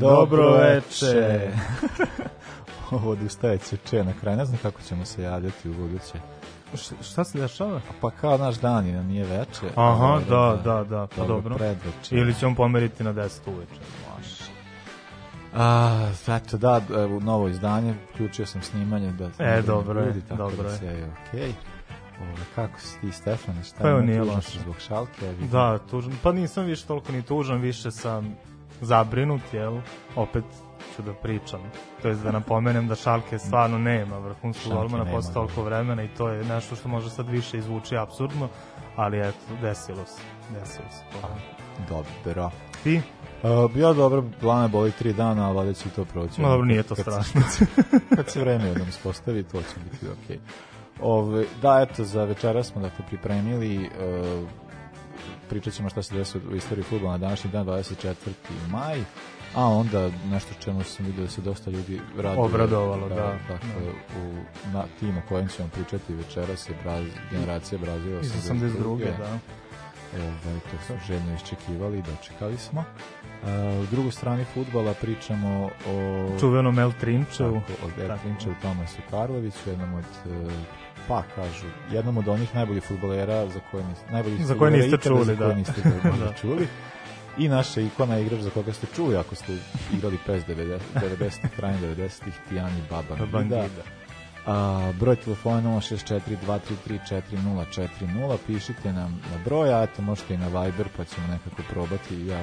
Dobro veče. Ovo odustajeće če na kraju. Ne znam kako ćemo se javljati u buduće. Š, šta se dešava? Pa kao naš dan je, nije veče. Aha, Dobro, da, da, da, pa dobro. Predveče. Ili ćemo pomeriti na 10 uveče. A, eto da, evo, novo izdanje, uključio sam snimanje da E, da dobro je, ljudi, tako dobro da je. sve je okej. Ove, kako si ti, Stefane, šta Pa ima, nije loše. zbog šalke? a vidim- Da, tužan. Pa nisam više toliko ni tužan, više sam zabrinut, jel? Opet ću da pričam. To jest da napomenem da Šalke stvarno nema vrhunskog golmana posle da. toliko vremena i to je nešto što može sad više izvuči absurdno, ali eto, desilo se. Desilo se. Dobro. Ti? Uh, ja dobro, glana boli tri dana, ali valjda će to proći. Ma dobro, nije to Kad strašno. kad se vreme jednom spostavi, to će biti okej. Ove, da, eto, za večera smo dakle pripremili uh, pričat ćemo šta se desilo u istoriji futbola na današnji dan, 24. maj, a onda nešto čemu sam vidio da se dosta ljudi raduje. Obradovalo, da. Dakle, u, na tim o kojem ćemo pričati večeras je Braz, generacija Brazila Iz 82. da. Ovaj, to su željno iščekivali i dočekali smo. Uh, u drugoj strani futbala pričamo o Čuvenom El Trinčevu. tako, od Tako. Ertlinčevu Tomasu Karloviću, jednom od e, pa kažu, jednom od onih najboljih fudbalera za koje niste, najboljih Za koje fudbalera niste čuli, za koje da. niste Da. čuli. I naša ikona igrač za koga ste čuli ako ste igrali PES 90, 90-ih, krajem 90-ih, Tijani Baba Ngida. Bangida. A, broj telefona 064-233-4040, pišite nam na broj, a eto možete i na Viber, pa ćemo nekako probati, ja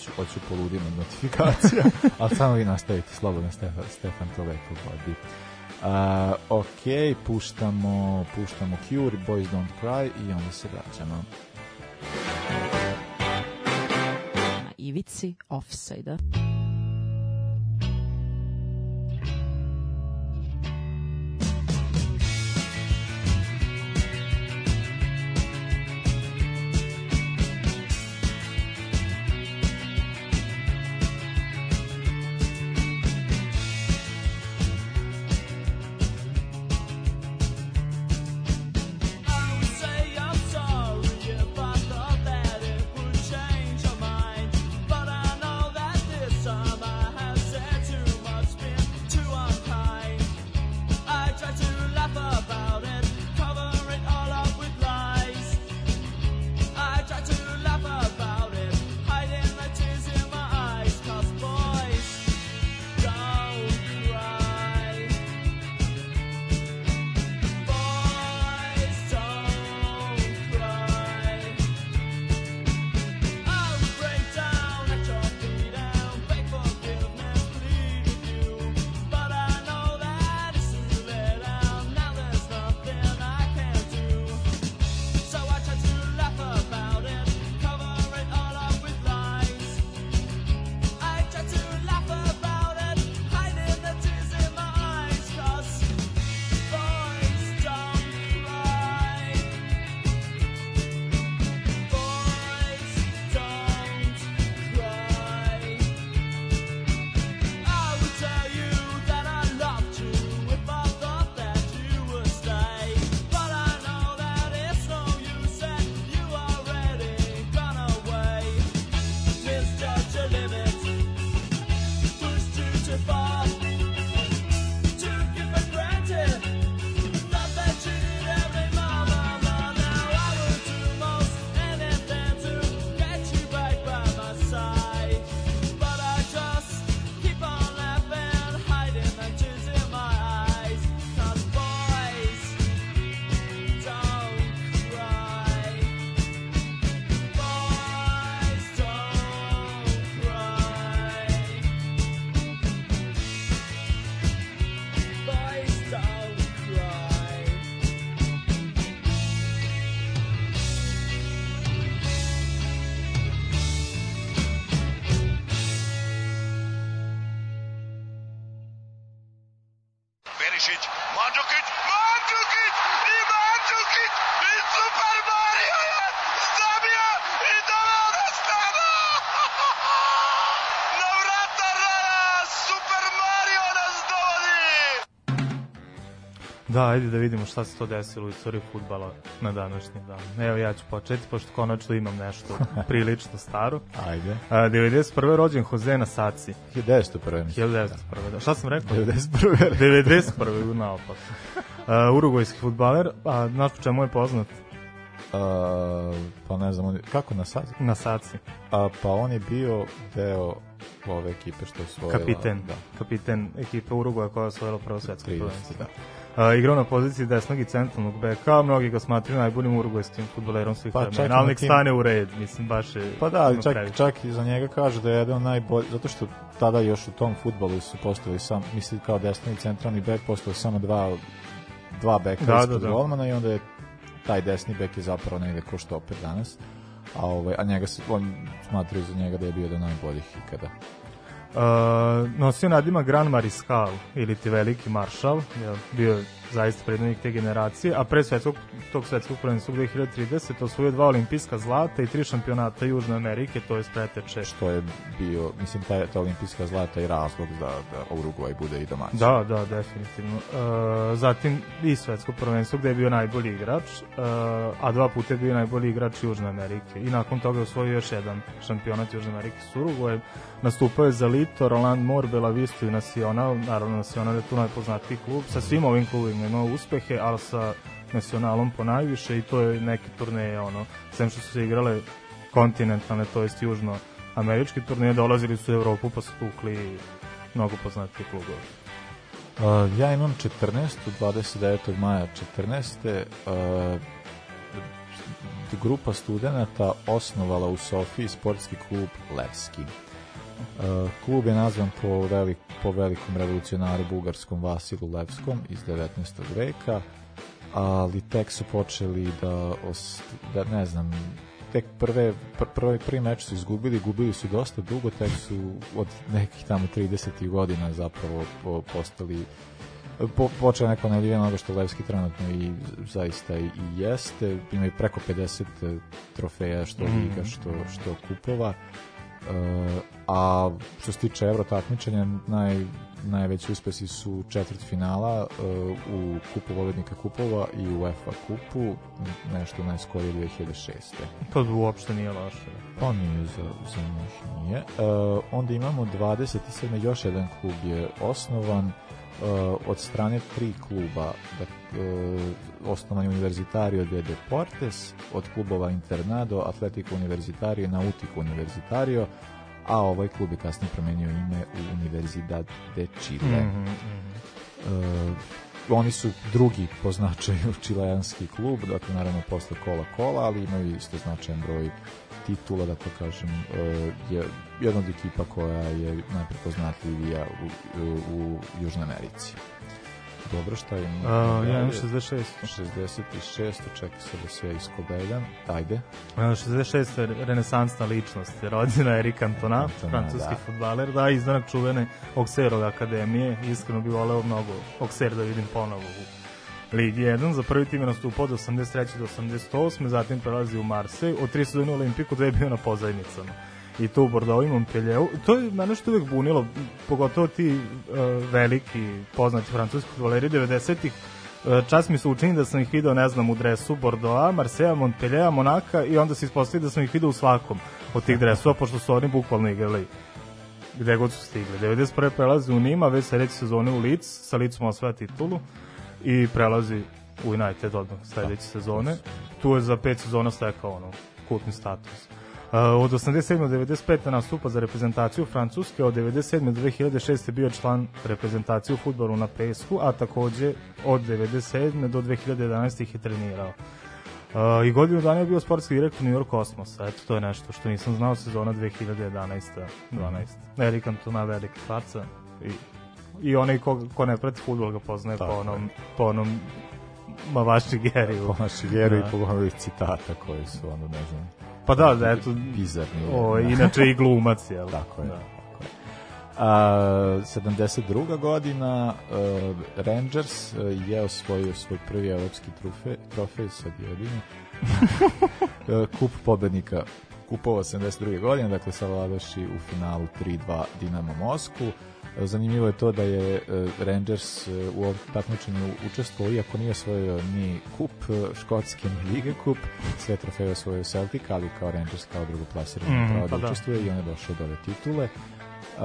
ću, hoću poludim od notifikacija, ali samo vi nastavite slobodno, Stefan, Stefan to lepo vodi. Uh, ok, puštamo, puštamo Cure, Boys Don't Cry i onda se vraćamo. Na ivici offside-a. Da, ajde da vidimo šta se to desilo u istoriji futbala na današnji dan. Evo ja ću početi, pošto konačno imam nešto prilično staro. Ajde. A, 91. rođen Jose Nasaci. 1901. mislim. 1901. Da. Šta sam rekao? 1901. 91. naopak. Uh, urugojski futbaler, a znaš po čemu je poznat? A, pa ne znam, on kako na? Nasaci. A, pa on je bio deo ove ekipe što je osvojila. Kapiten. Da, Kapiten ekipe Uruguaja koja je osvojila prvo svetsko 30, prvenstvo. da. A, igrao na poziciji desnog i centralnog beka, mnogi ga smatraju najboljim urugojskim futbolerom svih Pa vremena, ali nek stane u red, mislim, baš je... Pa da, čak, previše. čak i za njega kaže da je jedan najbolji, zato što tada još u tom futbolu su postojali sam, misli kao desni i centralni bek, postojali samo dva, dva beka Da, da, da, ispod da. golmana i onda je taj desni bek je zapravo negde ko štoper danas. A, ovaj, a njega se, on smatraju za njega da je bio jedan najboljih ikada. Uh, nosio nadima Gran Mariscal ili ti veliki maršal, bio je zaista predvodnik te generacije, a pre svetskog, tog svetskog prvenstva 2030 osvojio dva olimpijska zlata i tri šampionata Južne Amerike, to je preteče. Što je bio, mislim, taj, ta olimpijska zlata i razlog da, da Uruguay bude i domaćin. Da, da, definitivno. Uh, zatim i svetsko prvenstvo gde je bio najbolji igrač, uh, a dva puta je bio najbolji igrač Južne Amerike. I nakon toga je osvojio još jedan šampionat Južne Amerike s Uruguajem. Nastupao je za Lito, Roland Mor, Bela Vista i Nacional. Naravno, Nacional je tu najpoznatiji klub. Sa svim ovim klubima imao uspehe, ali sa Nacionalom po najviše i to je neke turneje, ono, sem što su se igrale kontinentalne, to jest južno američki turneje, dolazili su u Evropu pa su tukli mnogo poznatiji klubovi. Uh, ja imam 14. 29. maja 14. Uh, grupa studenta osnovala u Sofiji sportski klub Levski. Uh, klub je nazvan po, velik, po velikom revolucionaru bugarskom Vasilu Levskom iz 19. veka, ali tek su počeli da, os, da ne znam, tek prve, pr, prvi, prvi meč su izgubili, gubili su dosta dugo, tek su od nekih tamo 30. godina zapravo po, postali po, počeo neko najljivije onoga što Levski trenutno i zaista i, i jeste. Imaju preko 50 trofeja što Mm. liga, što, što kupova. A što se tiče evro takmičenja, naj, najveći uspesi su četvrt finala e, u kupu volednika kupova i u UEFA kupu, nešto najskorije 2006. To uopšte nije loše. Pa nije za, za njih nije. E, onda imamo 27. još jedan klub je osnovan od strane tri kluba. Da, e, osnovan je Universitario de Deportes, od klubova Internado, Atletico Universitario, Nautico Universitario, a ovaj klub je kasnije promenio ime u Universidad de Chile. Mm -hmm. E, oni su drugi po značaju čileanski klub, dakle naravno posle kola kola, ali imaju isto značajan broj titula, da to kažem, e, je jedna od ekipa koja je najprepoznatljivija u, u, u Južnoj Americi. Dobro, šta je? Uh, ja imam 66. 66, čekaj se da sve iskobeljam. Ajde. Uh, 66. je renesansna ličnost, je rođena Erik Cantona, Cantona, francuski da. futbaler, da, izdanak čuvene Auxerove akademije, iskreno bi voleo mnogo Auxerre da vidim ponovo u Ligi 1, za prvi tim je nastupao od 83. do 88. Zatim prelazi u Marseille, od tri sezone u Olimpiku, dve je bio na pozajmicama i to u Bordeaux i Montpellieru. To je mene što uvek bunilo, pogotovo ti uh, veliki poznati francuski futboleri 90-ih, uh, čas mi se učini da sam ih video, ne znam, u dresu Bordeaux, Marseille, Montpellier, Monaka i onda se ispostavi da sam ih video u svakom od tih dresova, pošto su oni bukvalno igrali gde god su stigli. 91. prelazi u Nima, već sledeće sezone u Leeds, sa Leedsom osvaja titulu i prelazi u United odmah sledeće sezone. Tu je za pet sezona stekao ono, kultni status. Uh, od 87. do 95. nastupa za reprezentaciju Francuske, od 97. do 2006. bio član reprezentacije u futbolu na Pesku, a takođe od 97. do 2011. ih je trenirao. Uh, I godinu dana je bio sportski direktor New York Cosmosa. Eto, to je nešto što nisam znao sezona 2011-12. Erik Antona velika faca i, i onaj ko, ko ne prati futbol ga poznaje Tako po je. onom, po onom Mavaši Geriju. Naši vjeru Da. i po ovih citata koji su ono, ne znam, Pa da, da, eto, bizarni. o, Da. inače i glumac, jel? Tako je. Da. Tako je. A, 72. godina uh, Rangers uh, je osvojio svoj prvi evropski trofej, trofej sad jedini. Uh, kup pobednika kupova 72. godine, dakle savladaši u finalu 3-2 Dinamo Mosku. Zanimljivo je to da je e, Rangers e, u ovom takmičenju učestvovao, iako nije osvojio ni kup e, škotski, ni Lige kup, sve trofeje osvojio Celtic, ali kao Rangers kao drugo plasirano Mhm, pravo pa da da. učestvuje i on je došao do ove titule. Uh,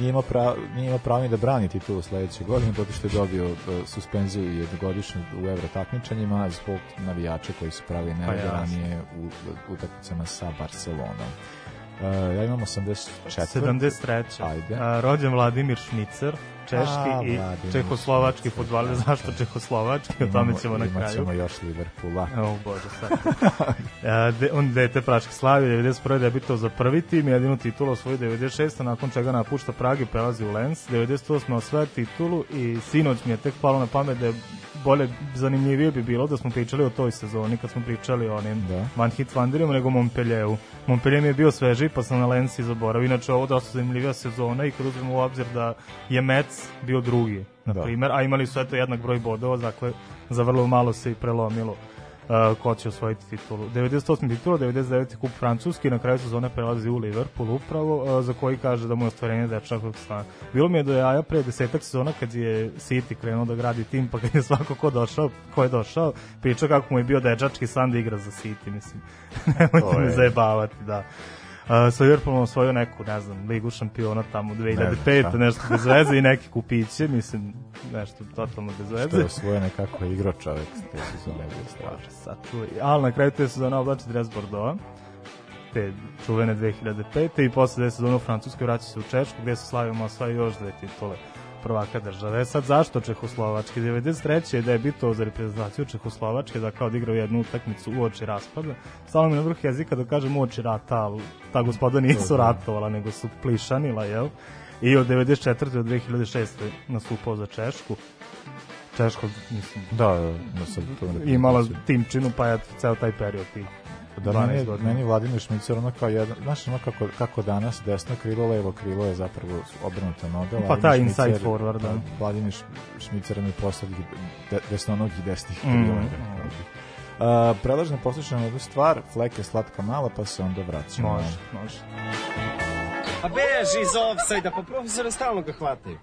nije, imao pravo, nije imao pravo ni da brani titulu sledeće godine, zato što je dobio uh, suspenziju jednogodišnju u evro takmičenjima zbog navijača koji su pravili Pa nerede jasno. ranije u u utakmicama sa Barcelonom. Ja imam 84. 73. Ajde. A, rođen Vladimir Šmicer, češki A, i Vladimir čehoslovački futbaler. Zašto čehoslovački? O tome ćemo na kraju. ćemo još Liverpoola. O bože, sad. E, de, on dete Praške Slavije, 91. debitao za prvi tim, jedinu titulu osvoji 96. nakon čega napušta Prag i prelazi u Lens. 98. osvaja titulu i sinoć mi je tek palo na pamet da je bolje, zanimljivije bi bilo da smo pričali o toj sezoni kad smo pričali o onim Da. Van Hit Wanderima nego Montpellieru. Montpellier mi je bio sveži pa sam na Lensi zaboravio. Inače ovo dosta zanimljivija sezona i kad uzmemo u obzir da je Metz bio drugi, na Da. primer, a imali su eto jednak broj bodova, dakle za vrlo malo se i prelomilo uh, ko će osvojiti titulu. 98. titula, 99. kup Francuski, na kraju sezone prelazi u Liverpool upravo, uh, za koji kaže da mu je ostvarenje dečakog stana. Bilo mi je do jaja pre desetak sezona kad je City krenuo da gradi tim, pa kad je svako ko došao, ko je došao, pričao kako mu je bio dečački san da igra za City, mislim. Nemojte me je- zajebavati, da. Uh, sa Liverpoolom osvojio neku, ne znam, ligu šampiona tamo 2005. šta. nešto bez veze i neki kupiće, mislim, nešto totalno bez veze. Što je osvoje nekako je igrao čovek te sezone bio strašno. Sačuvaj. Ali na kraju te sezone oblači dres Bordeaux, te čuvene 2005. i posle dve sezone u Francuskoj vraća se u Češku, gde se slavimo osvaja još dve titule prvaka države. E Sad zašto Čehoslovački? 93. je debitovao za reprezentaciju Čehoslovačke, da kao odigrao jednu utakmicu u oči raspada. Stalo mi na vrh jezika da kažem u oči rata, ali ta gospoda nisu ratovala, nego su plišanila, jel? I od 94. do 2006. nastupao za Češku. Češko, mislim, Da, da, da sad to ne imala timčinu, pa je ceo taj period tih Da, 12 meni, godina. meni Vladimir Šmicer ono kao jedan, znaš ono kako, kako danas desno krilo, levo krilo je zapravo obrnuta noga. Pa Vladimir taj Šmicer- inside forward, da. pa Vladimir Š- Šmicer mi posled de, desnonog i desnih Mm, krila. mm. rekao bih. Uh, prelažno poslušamo jednu stvar, flek je slatka mala, pa se onda vraćamo. Može, može. A beži iz offside-a, pa profesora stalno ga hvataju.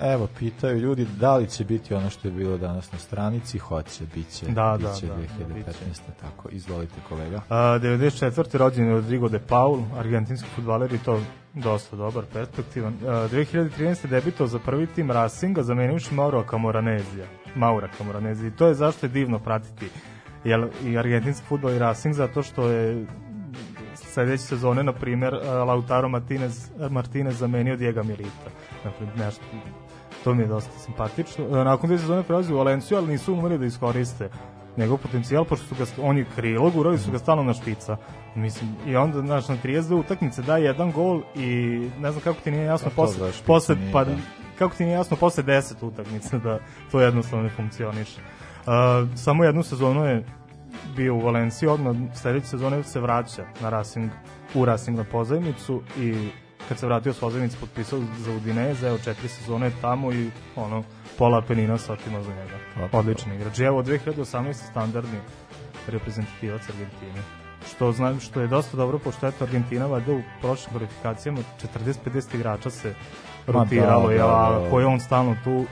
Evo, pitaju ljudi da li će biti ono što je bilo danas na stranici, hoće, bit će, Da, bit da, će da, 2015. bit će. tako, izvolite kolega. A, 94. rođen je Rodrigo de Paul, argentinski futbaler i to dosta dobar, perspektivan. A, 2013. debitao za prvi tim Racinga, zamenivši Mauro Camoranezija. Maura Camoranezija. I to je zašto je divno pratiti jel, i argentinski futbol i Racing, zato što je sledeće sezone, na primjer, Lautaro Martinez, Martinez zamenio Diego Milita. Dakle, nešto, to mi je dosta simpatično. E, Nakon te sezone prelazi u Valenciju, ali nisu umeli da iskoriste njegov potencijal, pošto su ga, on je krilo, gurali su ga stalno na špica. Mislim, i onda, znaš, na 32 utakmice da jedan gol i ne znam kako ti nije jasno Pa posle, posle pa, da. kako ti nije jasno posle 10 utakmica da to jednostavno ne funkcioniše. Uh, samo jednu sezonu je bio u Valenciji, odmah sledeće sezone se vraća na Racing, u Racing na pozajmicu i kad se vratio s pozajmice potpisao za Udineze, evo četiri sezone tamo i ono, pola Apenina se otima za njega. Odličan igrač. I evo 2018. standardni reprezentativac Argentine. Što znam što je dosta dobro pošto eto Argentina valjda u prošlim kvalifikacijama 40-50 igrača se Ma da, rotiralo, da, jel, a da. ako je on stalno tu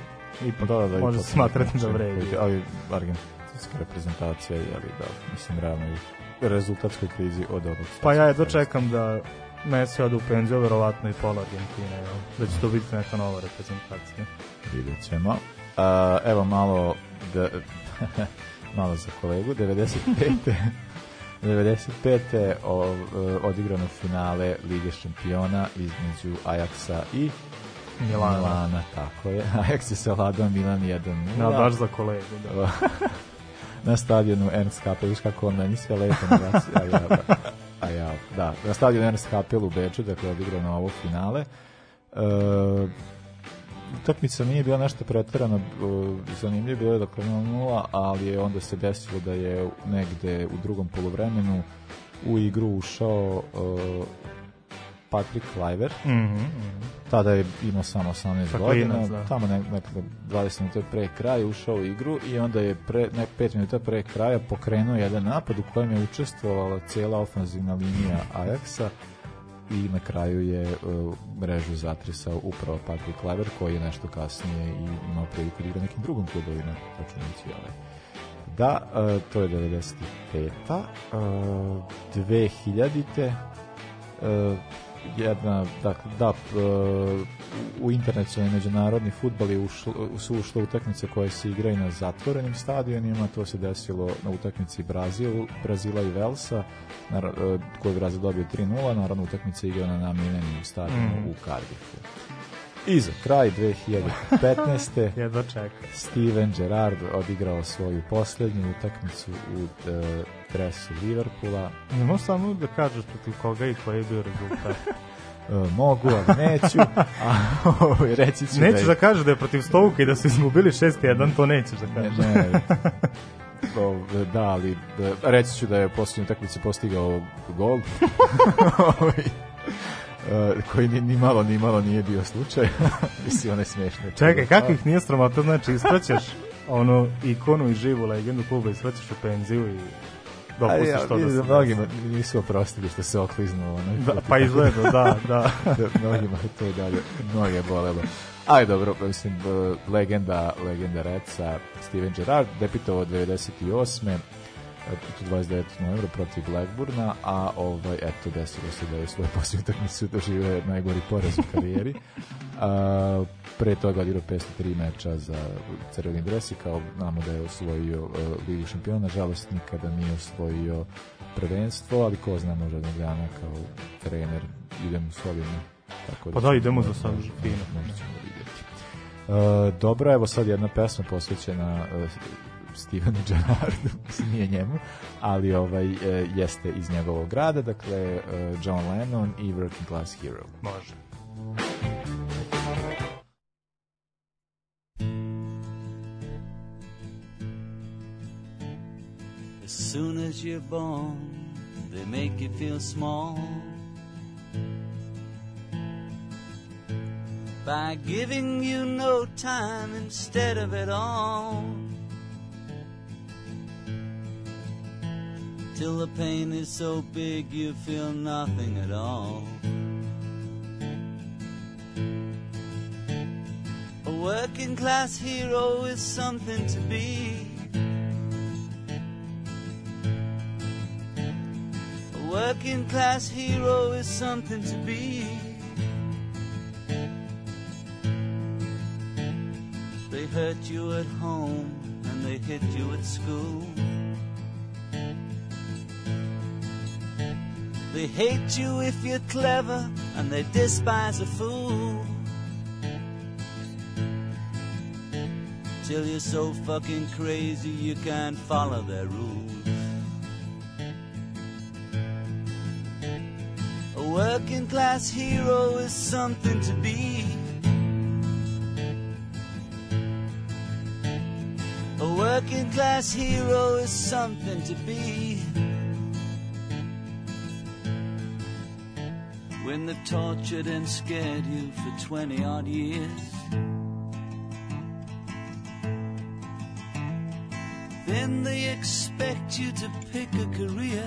ipak Da, da, da, može smatrati da vredi. Ali argentinska reprezentacija je, ali da, mislim, realno i rezultatskoj krizi od ovog. Pa ja jedva čekam da Messi ode u penziju, verovatno i pola Argentine, jel? da će to biti neka nova reprezentacija. Vidjet ćemo. Uh, evo malo da, malo za kolegu 95. 95. O, e, odigrano finale Lige šampiona između Ajaksa i Milana. Milana, tako je. Ajax je savladao Milan 1-0. Da, baš za kolegu, da. na stadionu Ernst Kapel, viš kako on meni sve lepo naglasi, a ja, da, na stadionu Ernst Kapel u Beču, dakle, odigrano ovo finale. E, utakmica nije bila nešto pretjerano e, zanimljivo, bilo je dakle 0-0, ali je onda se desilo da je negde u drugom polovremenu u igru ušao e, Patrick Kluivert, Mhm, mhm. tada je imao samo 18 Tako godina, inac, da. tamo ne, nekako 20 minuta pre kraja ušao u igru i onda je pre, ne, 5 minuta pre kraja pokrenuo jedan napad u kojem je učestvovala cijela ofanzivna linija Ajaxa i na kraju je uh, mrežu zatresao upravo Patrick Kleber koji je nešto kasnije i imao priliku da igra nekim drugim klubovima računajući ovaj. Da, uh, to je 95. Uh, 2000 uh, jedna, dakle, da, u internacionalni međunarodni futbol je ušlo, su ušle utakmice koje se igraju na zatvorenim stadionima, to se desilo na utakmici Brazil, Brazila i Velsa, na, uh, koju Brazil dobio 3-0, naravno utakmica igrana na namijenjenim stadionu Mm. u Cardiffu. I za kraj 2015. Jedva čekam. Steven Gerrard odigrao svoju poslednju utakmicu u uh, dresu Liverpoola. Ne možeš samo da kažeš protiv koga i koji je bio rezultat. E, mogu, ali neću. A ovaj, reći ću Nećeš da da je... kažeš da je protiv Stovuka i da su izgubili 6-1, to nećeš da Ne, kažeš. ne, O, da, ali da, reći ću da je u poslednjoj utakmici postigao gol. Ovaj, e, koji ni, ni malo, ni malo nije bio slučaj. Mislim, one smešne. Čekaj, kako ih nije sramota, znači ispraćaš ono ikonu i živu legendu kluba, ispraćaš u penziju i dopustiš ja, to da se da mnogima nisu oprostili što se okliznuo. Onaj Da, pa izgleda, da, da. da, mnogima je to i dalje, mnoge je bolelo. Ali dobro, mislim, e, legenda, legenda Reca, Steven Gerrard, debitovao 98. e, to 29. novembra protiv Blackburna, a ovaj, eto, desilo se da je svoje posljednje utakmice doživio najgori poraz u karijeri. A, pre toga odigrao 503 meča za crveni dres i kao znamo da je osvojio uh, Ligu šampiona, nažalost nikada nije osvojio prvenstvo, ali ko zna možda jednog dana kao trener idem solidno. Tako Pa da, idemo za sad fino. Možda ćemo vidjeti. Uh, dobro, evo sad jedna pesma posvećena uh, Stevenu Gerrardu, mislim, nije njemu, ali ovaj uh, jeste iz njegovog grada, dakle uh, John Lennon i Working Class Hero. Može. You're they make you feel small. By giving you no time instead of it all. Till the pain is so big you feel nothing at all. A working class hero is something to be. Working class hero is something to be. They hurt you at home and they hit you at school. They hate you if you're clever and they despise a fool. Till you're so fucking crazy you can't follow their rules. Working class hero is something to be. A working class hero is something to be. When they've tortured and scared you for 20 odd years. Then they expect you to pick a career.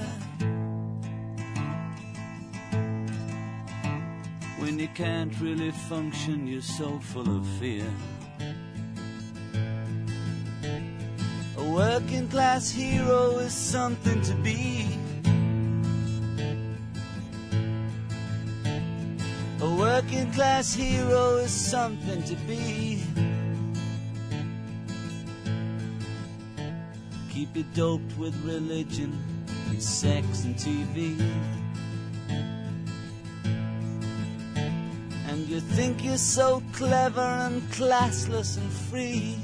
You can't really function, you're so full of fear. A working class hero is something to be. A working class hero is something to be. Keep you doped with religion and sex and TV. Think you're so clever and classless and free.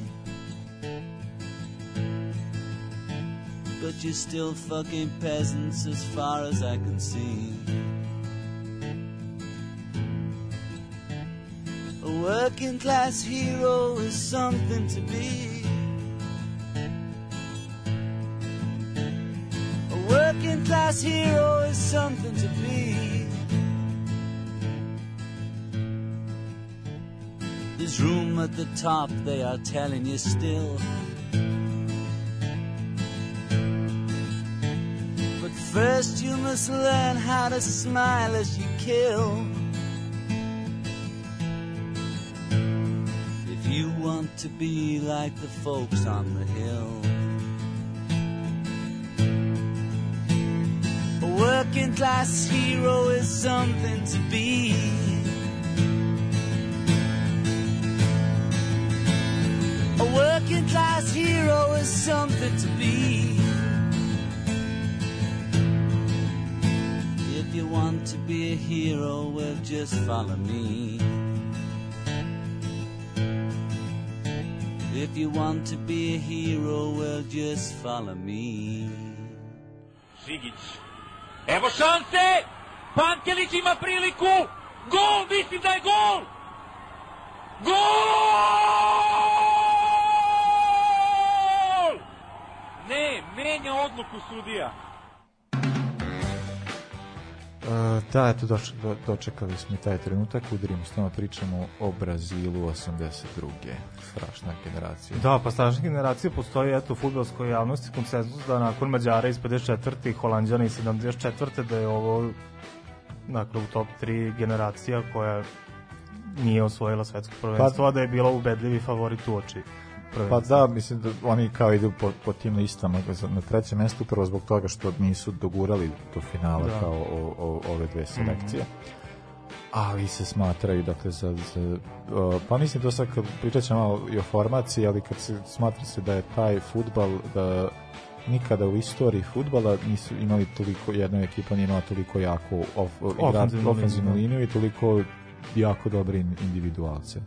But you're still fucking peasants as far as I can see. A working class hero is something to be. A working class hero is something to be. Room at the top, they are telling you still. But first you must learn how to smile as you kill. If you want to be like the folks on the hill. A working class hero is something to be. Class hero is something to be. If you want to be a hero, well, just follow me. If you want to be a hero, well, just follow me. Žigić. Evo šanse! Pankelić ima priliku! Gol! Mislim da je gol! Gol! Odluku sudija. Uh, da, eto, doč, do, dočekali smo i taj trenutak, udarimo s nama pričamo o Brazilu 82. Strašna generacija. Da, pa strašna generacija postoji eto u futbolskoj javnosti konsenzus da nakon Mađara iz 54. i Holandjana iz 74. da je ovo dakle, u top 3 generacija koja nije osvojila svetsko prvenstvo, Pa- a da je bila ubedljivi favorit u oči Pa da, mislim da oni kao idu po, po tim listama na trećem mestu upravo zbog toga što nisu dogurali do finala Da. kao o, o, ove dve selekcije. Ali se smatraju, dakle, za, za pa mislim to sad kad pričat ćemo malo i o formaciji, ali kad se smatra se da je taj futbal, da nikada u istoriji futbala nisu imali toliko, jedna ekipa nije imala toliko jako of, Ofenzivnu liniju, da. liniju i toliko jako dobre in- individualce.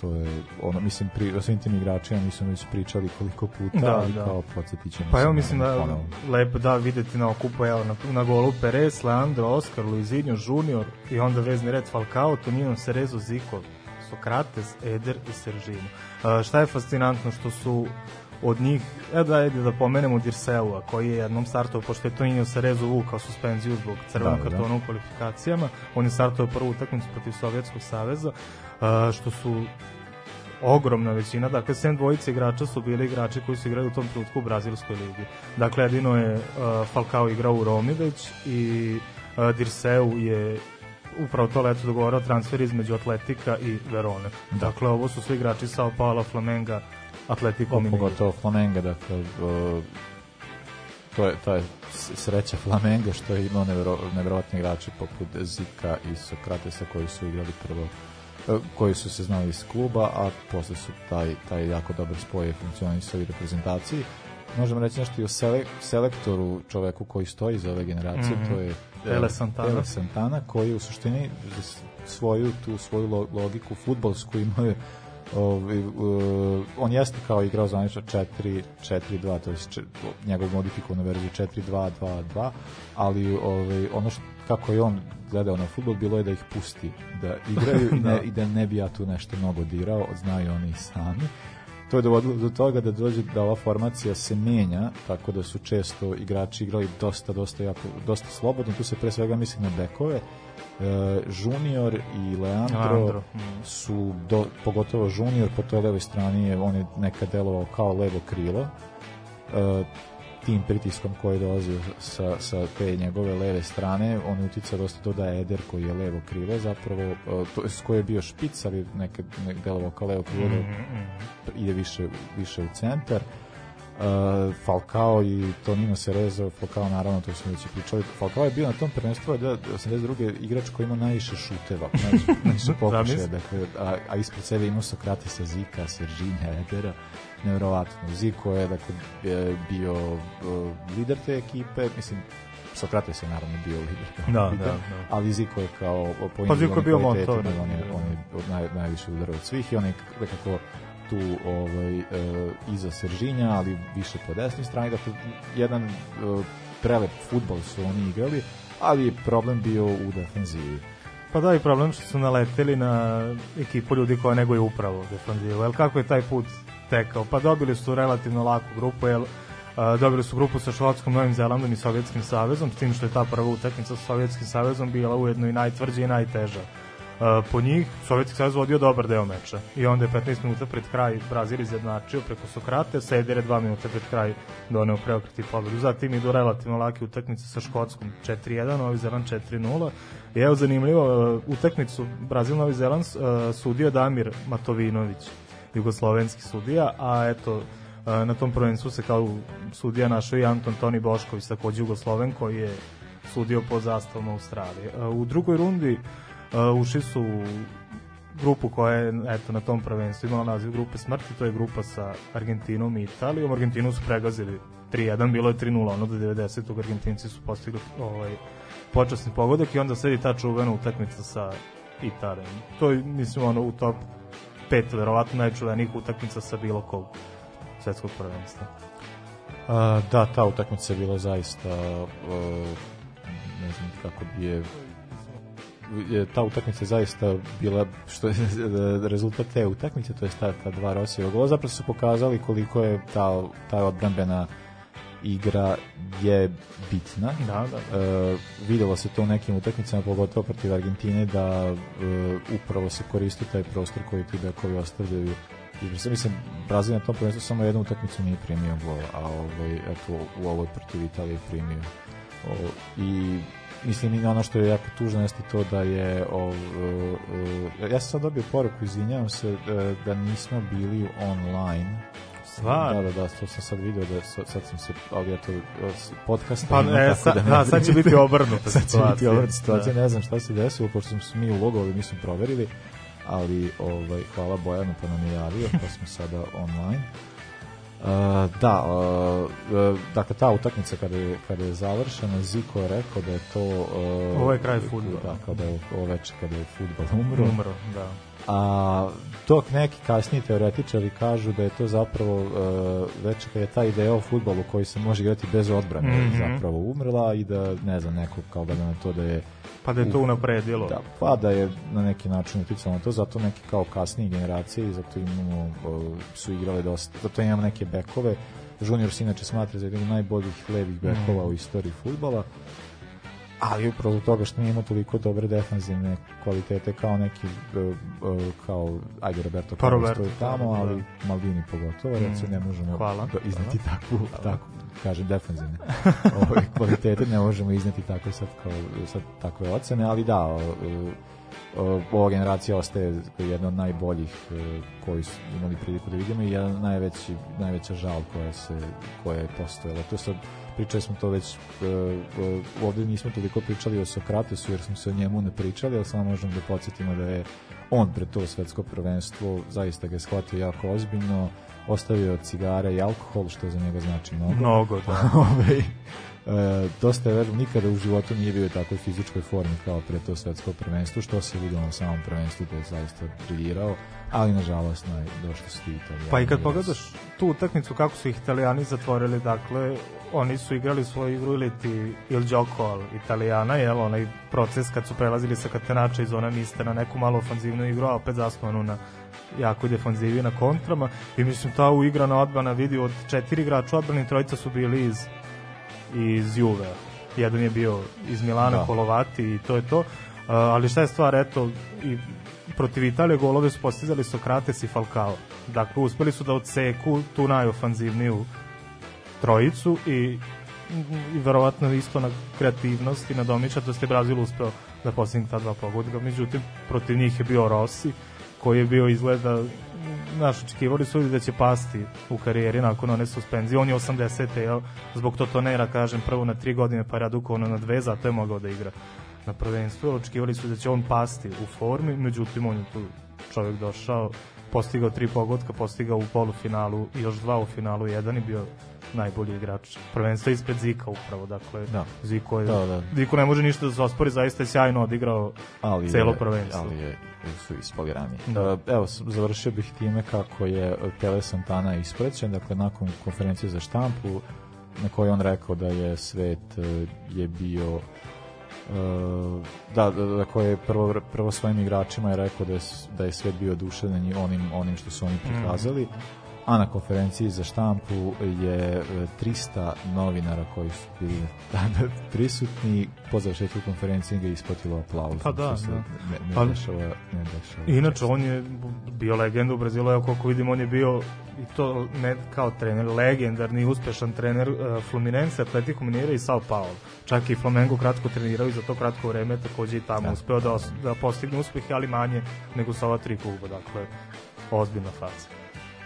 To je ono, mislim, pri, o svim tim igračima mi smo već pričali koliko puta, Da, ali da. kao podsjetit ćemo Pa evo mislim da ponovo. lepo da videti na okupu evo na, na golu Perez, Leandro, Oscar, Luizinho, Junior i onda vezni red Falcao, Tonino, Cerezo, Zico, Sokrates, Eder i Sergino. Uh, šta je fascinantno što su od njih, e da ajde da pomenemo Dirseua koji je jednom startovao, pošto je Tonino Cerezo vukao suspenziju zbog crvenog Da, da, da. kartona u kvalifikacijama, on je startovao prvu utakmicu protiv Sovjetskog saveza, što su ogromna većina, dakle sem dvojice igrača su bili igrači koji su igrali u tom trenutku u Brazilskoj ligi. Dakle, jedino je uh, Falcao igrao u Romi već i uh, Dirseu je upravo to leto dogovorao transfer između Atletika i Verone. Dakle, ovo su svi igrači Sao Paulo, Flamenga, Atletico Mineiro. pogotovo Flamenga, dakle, o, to je, to je sreća Flamenga što je imao nevero, neverovatni igrači poput Zika i Sokratesa koji su igrali prvo koji su se znali iz kluba, a posle su taj, taj jako dobar spoj funkcionisao i reprezentaciji. Možemo reći nešto i o sele, selektoru, čoveku koji stoji iza ove generacije, Mhm. to je Tele Santana. Tele Santana, koji u suštini svoju tu svoju lo- logiku futbolsku imao je Ovaj, uh, on jeste kao igrao zvanično 4 4-2, to je če- njegov modifikovana verzija 4-2-2-2, ali ovaj, ono što, kako je on gledao na futbol, bilo je da ih pusti da igraju i, ne, Da. i da ne bi ja tu nešto mnogo dirao, znaju oni sami. To je dovodilo do toga da dođe da ova formacija se menja, tako da su često igrači igrali dosta, dosta, jako, dosta slobodno, tu se pre svega misli na bekove, E, Junior i Leandro, Leandro, mm. su do, pogotovo Junior po toj levoj strani je, on je nekad delovao kao levo krilo e, tim pritiskom koji dolazi sa, sa te njegove leve strane on je uticao dosta to da je Eder koji je levo krilo zapravo e, to jest koji je bio špic ali nekad ne, delovao kao levo krilo Mhm, da ide više, više u centar Uh, Falcao i Tonino Cerezo, Falcao naravno, to smo već pričali. Falcao je bio na tom prvenstvu da 82. igrač koji ima najviše šuteva, najviše, najviše pokušaja, dakle, a, a ispred sebe imao Sokratesa, Zika, Seržinja, Edera, nevjerovatno. Ziko je dakle, bio uh, lider te ekipe, mislim, Sokrates je naravno bio lider. Da, lider, da, da. Ali Ziko je kao po Pa Zico je bio kvalitetima, On je, da. on je od naj, najviše udarao od svih i on je nekako tu ovaj, e, iza Seržinja, ali više po desnoj strani. Dakle, jedan e, prelep futbol su oni igrali, ali je problem bio u defenzivi. Pa da, i problem što su naleteli na ekipu ljudi koja neguje upravo defanzivu. Jel kako je taj put tekao? Pa dobili su relativno laku grupu, jel dobili su grupu sa Škotskom, Novim Zelandom i Sovjetskim savezom, s tim što je ta prva utakmica sa Sovjetskim savezom bila ujedno i najtvrđa i najteža. A, po njih Sovjetski savez vodio dobar deo meča i onda je 15 minuta pred kraj Brazil izjednačio preko Sokrate, Seder je 2 minuta pred kraj doneo preokret i pobedu. Zatim idu relativno lake utakmice sa Škotskom 4-1, Novi Zeland 4-0 i evo zanimljivo, uh, utakmicu Brazil-Novi Zeland uh, sudio Damir Matovinović, jugoslovenski sudija, a eto, na tom prvenstvu se kao sudija našao i Anton Toni Bošković, takođe Jugosloven, koji je sudio pod zastavom Australije. U drugoj rundi uh, ušli su u grupu koja je eto, na tom prvenstvu imala naziv grupe smrti, to je grupa sa Argentinom i Italijom. Argentinu su pregazili 3-1, bilo je 3-0, ono do 90. Argentinci su postigli ovaj, počasni pogodak i onda sledi ta čuvena utakmica sa Italijom. To je, mislim, ono, u top 5 verovatno najčuvenijih utakmica sa bilo kog svetskog prvenstva. A, da, ta utakmica je bila zaista uh, ne znam kako bi je je ta utakmica zaista bila što je rezultat te utakmice, to je ta, ta dva Rosijeva gola, zapravo su pokazali koliko je ta, ta odbrambena igra je bitna. Da, da. E, videlo se to u nekim utakmicama, pogotovo protiv Argentine, da e, upravo se koristi taj prostor koji ti bekovi ostavljaju. I, mislim, Brazil na tom prvenstvu samo jednu utakmicu nije primio gol, a ovaj, eto, u ovoj protiv Italije je primio. O, I mislim i ono što je jako tužno jeste to da je ov, uh, ja sam sad dobio poruku izvinjavam se uh, da nismo bili online Stvarno? Da, da, da, to sam sad video da sad, sad sam se, ali eto, podcast Pa, e, sa, da, ne da, sad će biti obrnuta sad će biti situacija. obrnuta situacija, Da. ne znam šta se desilo, pošto smo se mi ulogovali, mi smo proverili, ali ovaj, hvala Bojanu pa nam je javio, pa smo sada online. Uh, da, uh, uh, dakle ta utakmica kada je, kada je završena, Ziko je rekao da je to uh, Ovo je kraj fudbala. Da, kada je ovo veče kada je fudbal umro. Umro, da. A dok neki kasniji teoretičari kažu da je to zapravo uh, već kad je ta ideja o futbolu koji se može igrati bez odbrane Mhm. zapravo umrla i da ne znam neko kao gleda na to da je Pa da je to unapredilo. da, pa da je na neki način uticalo na to, zato neke kao kasnije generacije i zato imamo, uh, su igrale dosta, zato imamo neke bekove. Junior se inače smatra za jednog najboljih levih bekova Mhm. u istoriji futbala, ali upravo toga što nije imao toliko dobre defanzivne kvalitete kao neki uh, uh, kao ajde Roberto Pa Roberto, to je tamo, da, da. ali Maldini pogotovo, Mm, recimo ne možemo hvala. do- izneti takvu, tako kažem defanzivne ove kvalitete ne možemo izneti tako sad kao sad takve ocene, ali da uh, uh, ova generacija ostaje jedna od najboljih uh, koji su imali priliku da vidimo i jedan najveći, najveća žal koja se koja je postojala. To sad pričali smo to već uh, uh, ovde nismo toliko pričali o Sokratesu jer smo se o njemu ne pričali, ali samo možemo da podsjetimo da je on pred to svetsko prvenstvo zaista ga je shvatio jako ozbiljno ostavio cigare i alkohol što za njega znači mnogo Mnogo, da. Ovaj, e, dosta je vežba, nikada u životu nije bio u takvoj fizičkoj formi kao pre to svetsko prvenstvo, što se vidio na samom prvenstvu da je zaista briljirao, ali nažalost naj, došli su ti italijani. Pa i kad pogledaš tu utakmicu kako su ih italijani zatvorili, dakle, oni su igrali svoju igru ili ti Il Gioco al Italijana, jel, onaj proces kad su prelazili sa katenača iz zona miste na neku malo ofanzivnu igru, a opet zasnovanu na jako defanzivi na kontrama i mislim ta uigrana odbrana vidi od četiri igrača odbrani trojica su bili iz iz Juve jedan je bio iz Milana Da. Kolovati i to je to Uh, ali šta je stvar, eto i protiv Italije golove su postizali Sokrates i Falcao dakle uspeli su da odseku tu najofanzivniju trojicu i, i verovatno isto na kreativnost i na domišljatost je Brazil uspeo da postigne ta dva pogodka međutim protiv njih je bio Rossi koji je bio izgleda naš očekivali su da će pasti u karijeri nakon one suspenzije. On je 80. Jel? Zbog Totonera, kažem, prvo na tri godine pa je redukovano na dve, zato je mogao da igra na prvenstvu. Očekivali su da će on pasti u formi, međutim on je tu čovjek došao, postigao tri pogotka, postigao u polufinalu i još dva u finalu, jedan je bio najbolji igrač prvenstva ispred Zika upravo, dakle Da. Ziko je, Da, da. Ziko ne može ništa da se ospori, zaista je sjajno odigrao ali celo je, prvenstvo. Ali je, su ispali ranije. Da. Uh, evo, završio bih time kako je Tele Santana isprećen, dakle nakon konferencije za štampu na kojoj on rekao da je svet uh, je bio da, da, da koje je prvo, prvo svojim igračima je rekao da je, da je svet bio oduševljen onim, onim što su oni prikazali a na konferenciji za štampu je e, 300 novinara koji su bili tada prisutni po završetku konferencije ga je isplatilo aplauz Pa da, se da. ne, ne Pa- dešava ne dešava Inače, on je bio legenda u Brazilu, evo koliko vidim, on je bio i to ne kao trener, legendarni, uspešan trener uh, Fluminense, Atletico Mineiro i Sao Paulo. Čak i Flamengo kratko trenirao i za to kratko vreme takođe i tamo Da. uspeo da, da postigne uspehe, ali manje nego sa ova tri kluba, dakle, ozbiljna faza.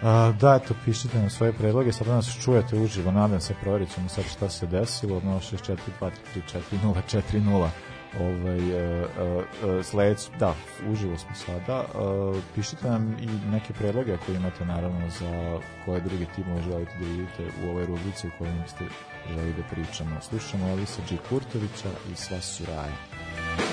A, da, eto, pišite nam svoje predloge, sad nas čujete uživo, nadam se, provjerit ćemo sad šta se desilo, 064 2 3 4 0 4 0 ovaj, uh, uh, uh, sleć, da, uživo smo sada, uh, pišite nam i neke predloge ako imate naravno za koje druge timove želite da vidite u ovoj rubrici u kojoj ste želi da pričamo. Slušamo Alisa G. Kurtovića i sva su raja.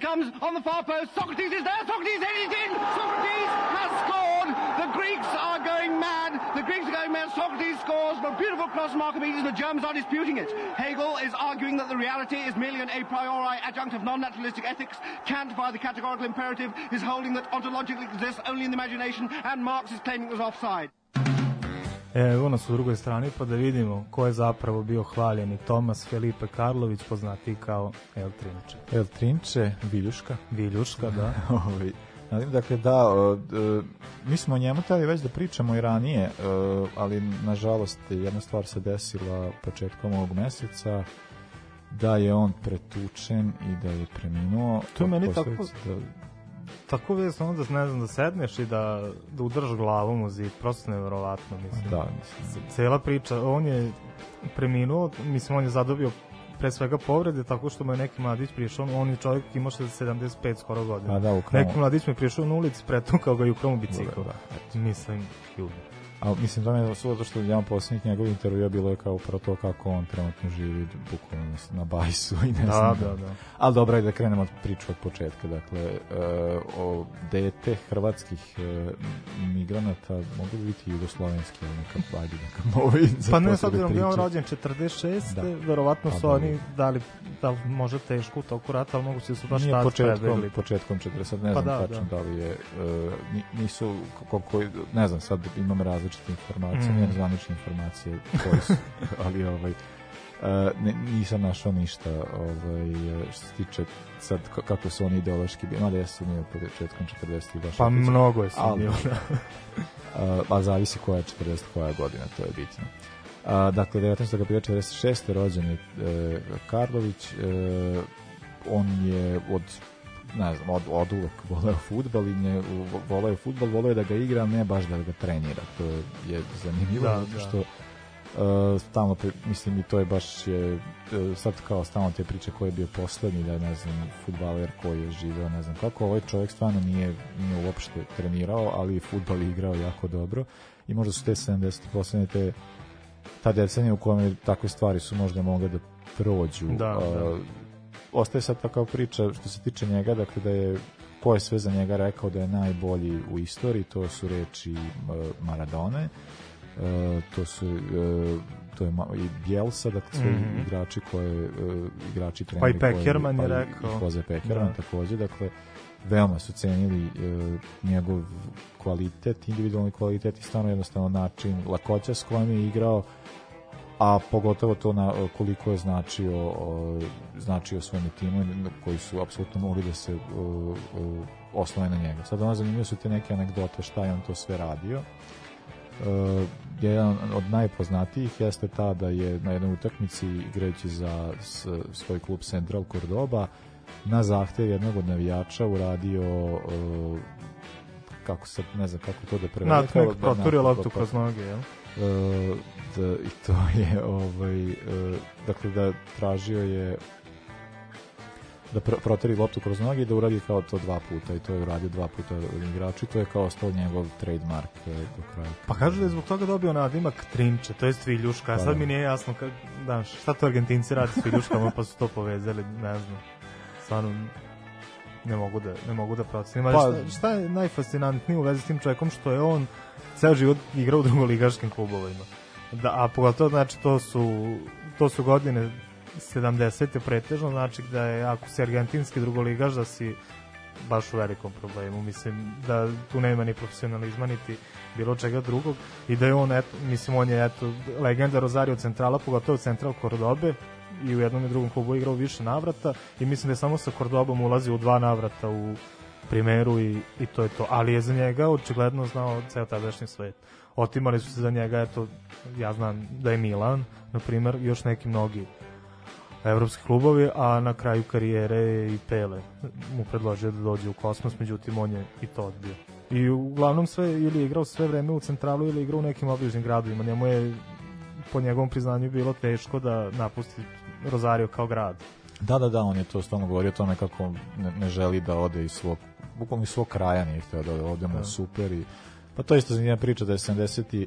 Comes on the far post. Socrates is there. Socrates headed in. Socrates has scored. The Greeks are going mad. The Greeks are going mad. Socrates scores. A beautiful cross from Archimedes. The Germans are disputing it. Hegel is arguing that the reality is merely an a priori adjunct of non-naturalistic ethics. Kant, by the categorical imperative, is holding that ontologically exists only in the imagination, and Marx is claiming it was offside. E, Evo nas u drugoj strani pa da vidimo ko je zapravo bio hvaljeni Tomas Felipe Karlović, poznati kao El Trinče. El Trinče, Viljuška. Viljuška, da. Dakle, da, mi smo o njemu tali već da pričamo i ranije, ali nažalost jedna stvar se desila početkom ovog meseca, da je on pretučen i da je preminuo. To je meni tako- Da, Tako vezno onda, ne znam, da sedneš i da, da udrž glavom u zid, prosto neverovatno, mislim. da, mislim. Cela priča, on je preminuo, mislim, on je zadobio pre svega povrede, tako što mu je neki mladić prišao, on je čovjek imao 75 skoro godina. Pa da. Neki mladić mu je prišao na ulici, pretukao ga i ukrao mu bicikl. Da, Mislim, ljubi. A mislim da me su zato što jedan posljednjih njegovih intervjua bilo je kao upravo to kako on trenutno živi bukvalno na- bajsu i ne Da, znam. da, da. Ali dobro je da krenemo od priču od početka. Dakle, e, o dete hrvatskih e, migranata mogu bi biti jugoslovenski, ali neka, ajde, neka za Pa ne, s obzirom da je on rođen 46. Da. verovatno Pa su da. oni dali, da li možda teško u toku rata, ali mogu se su baš tad početkom, prebegli. početkom 40, ne Pa znam da, tačno da. da li je, e, ni- nisu, koliko, ne znam, sad imam različite različite informacije, Mm. ne zvanične informacije koje su, ali ovaj, e, ne, nisam našao ništa ovaj, što se tiče sad kako su oni ideološki bili, mada jesu mi početkom 40. baš Pa opet- mnogo je ali- sumnjivo, da. a, a zavisi koja je 40, koja godina, to je bitno. A, dakle, 19. aprila 46. rođen je e, Karlović, e, on je od ne znam, od, od uvek voleo futbal i nje, voleo futbal, voleo da ga igra, ne baš da ga trenira. To je, je zanimljivo, Da, zato da. što Uh, stalno, mislim i to je baš je, e, sad kao stalno te priče ko je bio poslednji da je, ne znam, futbaler koji je živeo ne znam kako, ovaj čovjek stvarno nije, nije uopšte trenirao, ali je futbal igrao jako dobro i možda su te 70 poslednje te ta decenija u kojoj takve stvari su možda mogle da prođu Da, Uh, da. Ostaje sad takva priča što se tiče njega, dakle da je ko je sve za njega rekao da je najbolji u istoriji, to su reči uh, Maradone, uh, to su uh, to je i Bielsa, dakle svi Mhm. igrači koje igrači Pa i treneri koji- Pekerman je pa i- rekao. i Jose Pekerman Da. takođe, dakle veoma su cenili njegov kvalitet, individualni kvalitet i stvarno jednostavno način, lakoća s kojom je igrao, a pogotovo to na koliko je značio značio svojim timu koji su apsolutno mogli da se oslone na njega. Sad ono zanimljivo su te neke anegdote šta je on to sve radio. E, jedan od najpoznatijih jeste ta da je na jednoj utakmici igrajući za s, svoj klub Central Cordoba na zahtev jednog od navijača uradio kako sad ne znam kako to da prevede kao- proturio na- loptu pa- kroz noge, jel? E, da, i to je ovaj, e, dakle da tražio je da pr proteri loptu kroz noge i da uradi kao to dva puta i to je uradio dva puta igraču i to je kao ostao njegov trademark e, do kraja. Pa kažu da je zbog toga dobio nadimak Trinče, to je Viljuška, a Pa sad da. mi nije jasno ka, da, šta to Argentinci radi s Viljuškama pa su to povezali, ne znam. Stvarno ne mogu da ne mogu da procenim. Pa- šta, šta je najfascinantnije u vezi s tim čovjekom što je on ceo život igrao u drugoligaškim klubovima. Da, a pogotovo znači to su to su godine 70. pretežno, znači da je ako si argentinski drugoligaš da si baš u velikom problemu. Mislim da tu nema ni profesionalizma niti bilo čega drugog i da je on, eto, mislim, on je eto, legenda Rosario Centrala, pogotovo Central Cordobe i u jednom i drugom klubu igrao više navrata i mislim da je samo sa Cordobom ulazio u dva navrata u primeru i, i to je to. Ali je za njega očigledno znao ceo tadašnji svet. Otimali su se za njega, eto, ja znam da je Milan, na primer, još neki mnogi evropski klubovi, a na kraju karijere je i Pele mu predložio da dođe u kosmos, međutim on je i to odbio. I uglavnom sve ili je igrao sve vreme u centralu ili je igrao u nekim obližnim gradovima. Njemu je po njegovom priznanju bilo teško da napusti Rosario kao grad. Da, da, da, on je to stalno govorio o tome kako ne, ne želi da ode iz svog, bukvalno iz svog kraja nije htio da ode, ovde mu je Da. super i pa to isto zanimljiva priča da je 70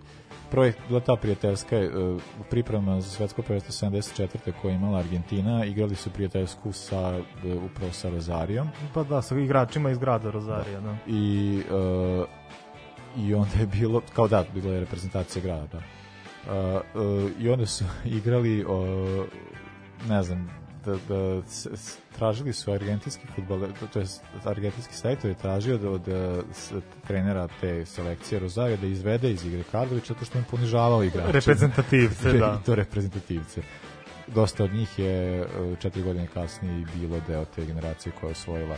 projekt bila ta prijateljska uh, priprema za svetsko prvenstvo 74. koje je imala Argentina, igrali su prijateljsku sa uh, upravo sa Rozarijom Pa da, sa igračima iz grada Rosario, da. i uh, i onda je bilo kao da, bila je reprezentacija grada da. Uh, uh, i onda su igrali uh, ne znam da, da tražili su argentinski futbol to je argentinski sajtov je tražio da od s- trenera te selekcije Rosario da izvede iz igre Karlovića zato što im ponižavao igrače Reprezentativce, da. I to reprezentativce dosta od njih je uh, četiri godine kasnije bilo deo te generacije koja je osvojila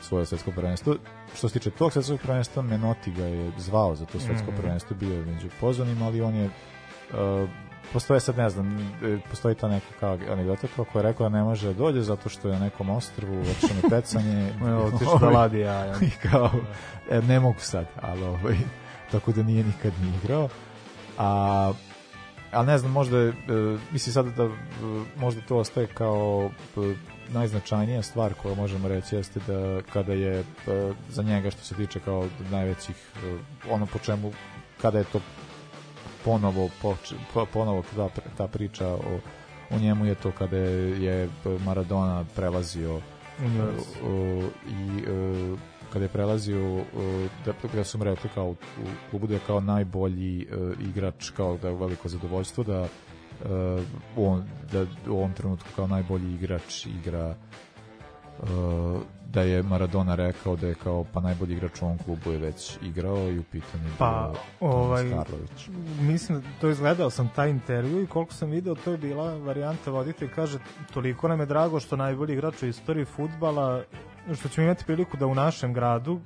svoje svetsko prvenstvo. Što se tiče tog svetskog prvenstva, Menotti ga je zvao za to svetsko Mhm. prvenstvo, bio je među pozvanim, ali on je uh, postoje sad, ne znam, e, postoji ta neka kao anegdota koja je rekao da ne može da dođe zato što je na nekom ostrvu vršeno pecanje. Evo, otišao da ladi jaja. I kao, e, ne mogu sad, ali ovaj, tako da nije nikad ni igrao. A ali ne znam, možda, e, mislim sad da e, možda to ostaje kao e, najznačajnija stvar koju možemo reći jeste da kada je e, za njega što se tiče kao najvećih e, ono po čemu kada je to ponovo poč, po- ponovo ta, ta priča o, o njemu je to kada je Maradona prelazio Njujork. o, i e, kada je prelazio o, da, da su mu rekli kao u klubu da je kao najbolji e, igrač kao da je veliko zadovoljstvo da e, on, da u ovom trenutku kao najbolji igrač igra da je Maradona rekao da je kao pa najbolji igrač u ovom klubu je već igrao i u pitanju je Pa, ovaj, Karlović. mislim, to izgledao sam taj intervju i koliko sam video, to je bila varijanta voditelj kaže, toliko nam je drago što najbolji igrač u istoriji futbala, što ćemo imati priliku da u našem gradu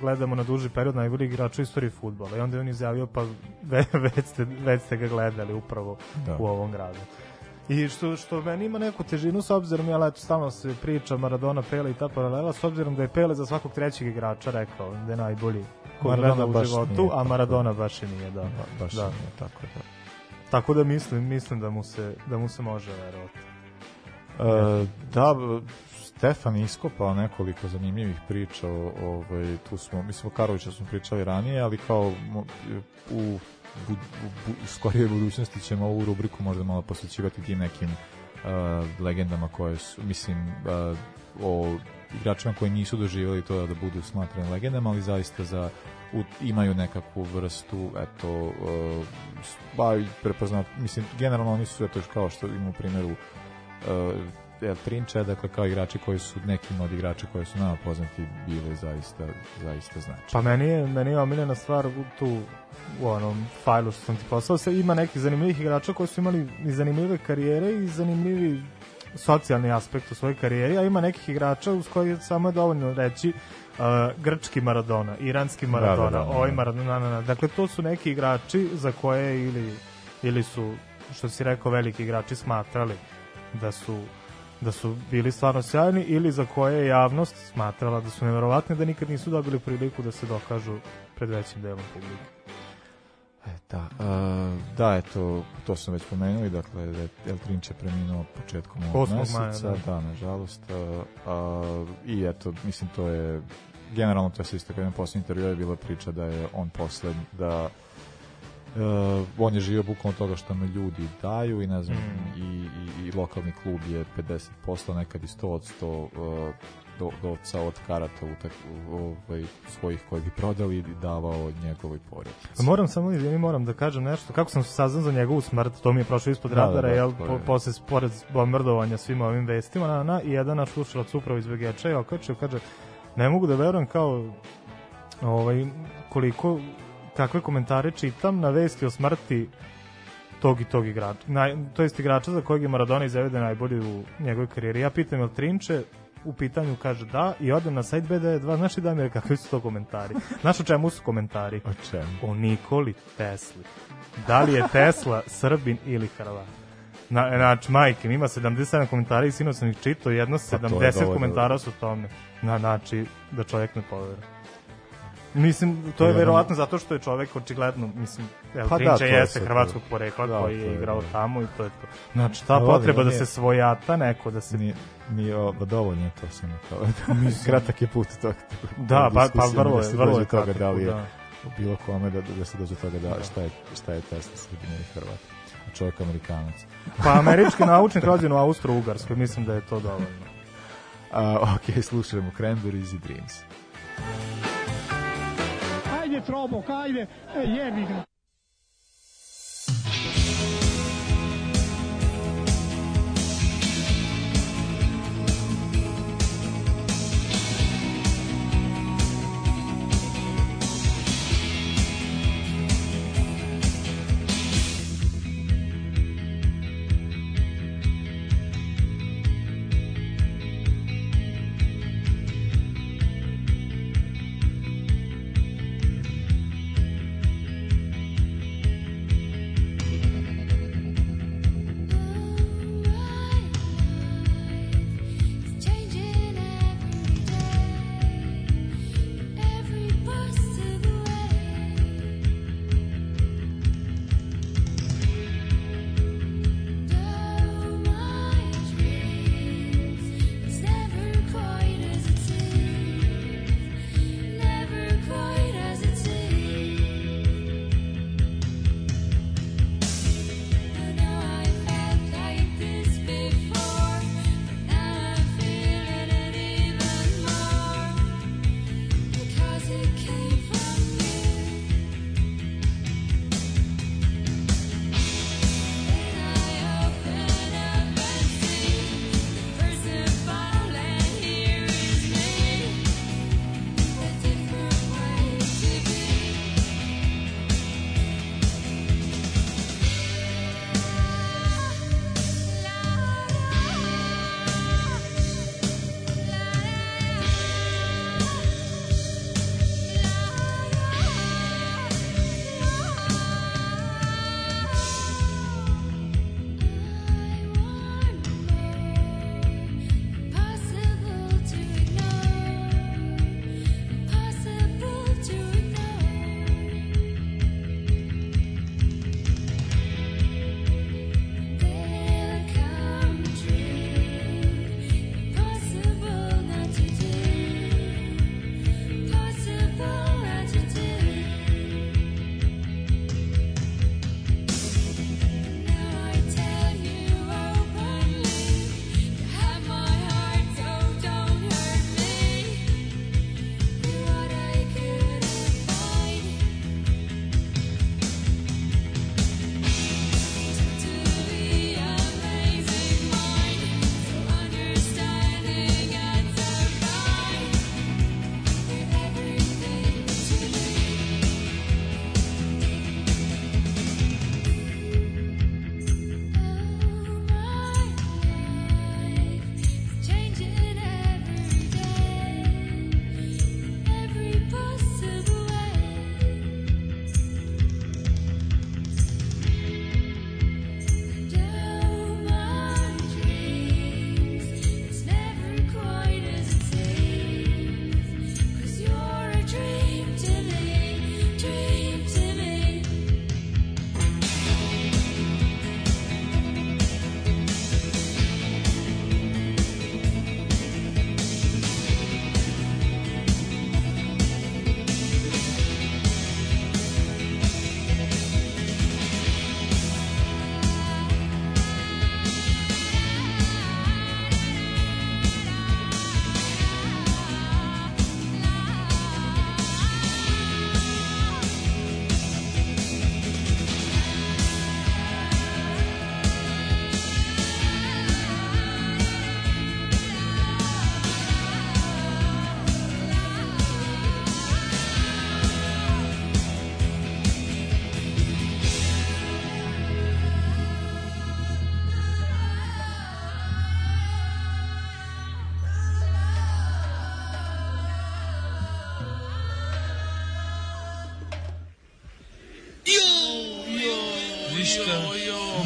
gledamo na duži period najbolji igrač u istoriji futbala. I onda je on izjavio, pa ve, već, ste, već ste ga gledali upravo Da. u ovom gradu. I što, što meni ima neku težinu s obzirom, ja eto stalno se priča Maradona, Pele i ta paralela, s obzirom da je Pele za svakog trećeg igrača rekao da je najbolji Maradona u životu, nije a tako. Maradona baš i nije, da. Ba- baš da. nije tako da. Tako da mislim, mislim da mu se, da mu se može verovati. E, da, Stefan iskopao nekoliko zanimljivih priča o, ovaj, tu smo, mislim o Karovića smo pričali ranije, ali kao u, bu, bu, u skorijoj budućnosti ćemo ovu rubriku možda malo posvećivati tim nekim uh, legendama koje su, mislim, uh, o igračima koji nisu doživjeli to da budu smatrani legendama, ali zaista za u, imaju nekakvu vrstu eto uh, ba i prepoznat mislim generalno oni su eto kao što imamo u primjeru uh, El Trinče, dakle kao igrači koji su nekim od igrača koji su nama poznati bili zaista zaista značajni. Pa meni je, meni je omiljena stvar tu u onom fajlu što sam ti poslao, se ima nekih zanimljivih igrača koji su imali i zanimljive karijere i zanimljivi socijalni aspekt u svojoj karijeri, a ima nekih igrača uz koji samo je dovoljno reći uh, grčki Maradona, iranski Maradona, da, da, da. ovaj Maradona, na, na. dakle to su neki igrači za koje ili, ili su, što si rekao, veliki igrači smatrali da su da su bili stvarno sjajni ili za koje je javnost smatrala da su neverovatni da nikad nisu dobili priliku da se dokažu pred većim delom publike. E, da, uh, da, eto, to sam već pomenuli, dakle, da je El Trinče preminuo početkom ovog 8. meseca, maja, da. da, nažalost, uh, uh, i eto, mislim, to je, generalno to je se isto kada je posljednji intervju je bila priča da je on posled, da uh, on je živio bukvalno toga što me ljudi daju i ne znam, Mm. i, i, i lokalni klub je 50%, nekad i 100 od 100 uh, do, dovca od karata utak, ovaj, svojih koji bi prodali i davao njegovoj porodici. Moram samo, izvini, moram da kažem nešto. Kako sam saznao za njegovu smrt, to mi je prošlo ispod Da, da, radara, da, jel, to je- po, posle, pored bombardovanja svim ovim vestima, na, na, i jedan naš slušalac upravo iz Vegeča je okačio, kaže, ne mogu da verujem kao ovaj, koliko, kakve komentare čitam na vesti o smrti tog i tog igrača. Naj, to jest igrača za kojeg je Maradona izjavio da je najbolji u njegovoj karijeri. Ja pitam jel Trinče, u pitanju kaže da i odem na sajt B92, znaš li da mi je kakvi su to komentari? Znaš o čemu su komentari? O čemu? O Nikoli Tesli. Da li je Tesla Srbin ili Hrvat? Na, znači, majke, ima 77 komentara i sino sam ih čitao, jedno Pa to je 70 dovoljno. komentara su tome. Na, znači, da čovjek ne poveruje. Mislim, to je verovatno zato što je čovek očigledno, mislim, El Pa da, Trinče to je jeste sve hrvatskog to. porekla Da, koji to je je, igrao da. tamo i to je to. Znači, ta potreba da se svojata neko, da se... Nije, nije ba dovoljno je to samo kao, kratak je put tog. Da, pa- pa vrlo je- da vrlo je kratak da li je u bilo kome da, da se dođe do toga da, šta je, šta je Tesla Srbin ili Hrvat. A čovjek Amerikanac. Pa američki naučnik rođen u Austro-Ugarskoj, mislim da je to dovoljno. A, ok, slušajmo Cranberries i Dreams. Ajde, Trobok, ajde, e, jebi ga.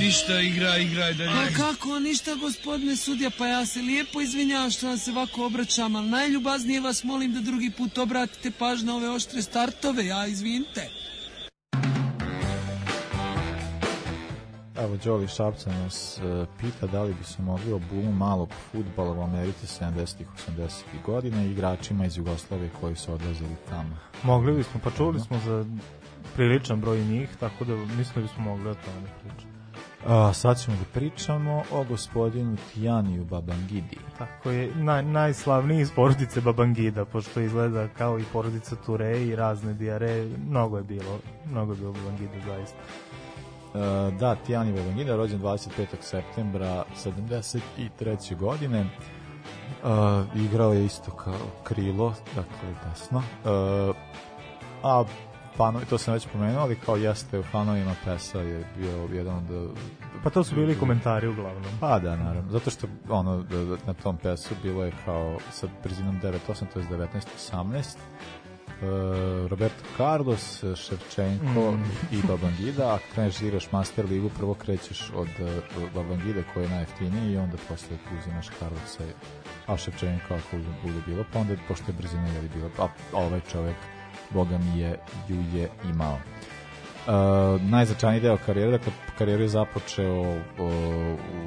Ništa, igra, igra i dalje. Pa kako, ništa gospodine sudija, pa ja se lijepo izvinjavam što vam se ovako obraćam, ali najljubaznije vas molim da drugi put obratite pažnju na ove oštre startove, ja izvinite. Evo, Đoli Šapca nas e, pita da li bi se mogli o bumu malog futbala u Americi 70-ih, 80-ih godina i igračima iz Jugoslavije koji su odlazili tamo. Mogli bismo, pa čuli smo za priličan broj njih, tako da mislim da bismo mogli o tome pričamo. A, sad ćemo da pričamo o gospodinu Tijaniju Babangidi. Tako je, naj, najslavniji iz porodice Babangida, pošto izgleda kao i porodica Ture i razne dijare, mnogo je bilo, mnogo je bilo Babangida zaista. E, da, Tijani Babangida, rođen 25. septembra 73. godine. Uh, igrao je isto kao krilo, dakle desno. Uh, a fanovi, to sam već pomenuo, ali kao jeste u fanovima Pesa je bio jedan od... Pa to su bili komentari uglavnom. Pa da, naravno. Zato što ono, na tom Pesu bilo je kao sa brzinom 9.8, to je 19.18. Uh, Roberto Carlos, Ševčenko Mm. i Babangida, a kreneš da igraš Master ligu, prvo krećeš od uh, Babangide koji je najjeftiniji i onda posle uzimaš Carlosa, a Ševčenko ako bude bilo, pa onda pošto je brzina je bila, a ovaj čovek boga mi je ju je imao. Uh, najznačajniji deo karijere, dakle karijeru je započeo uh, u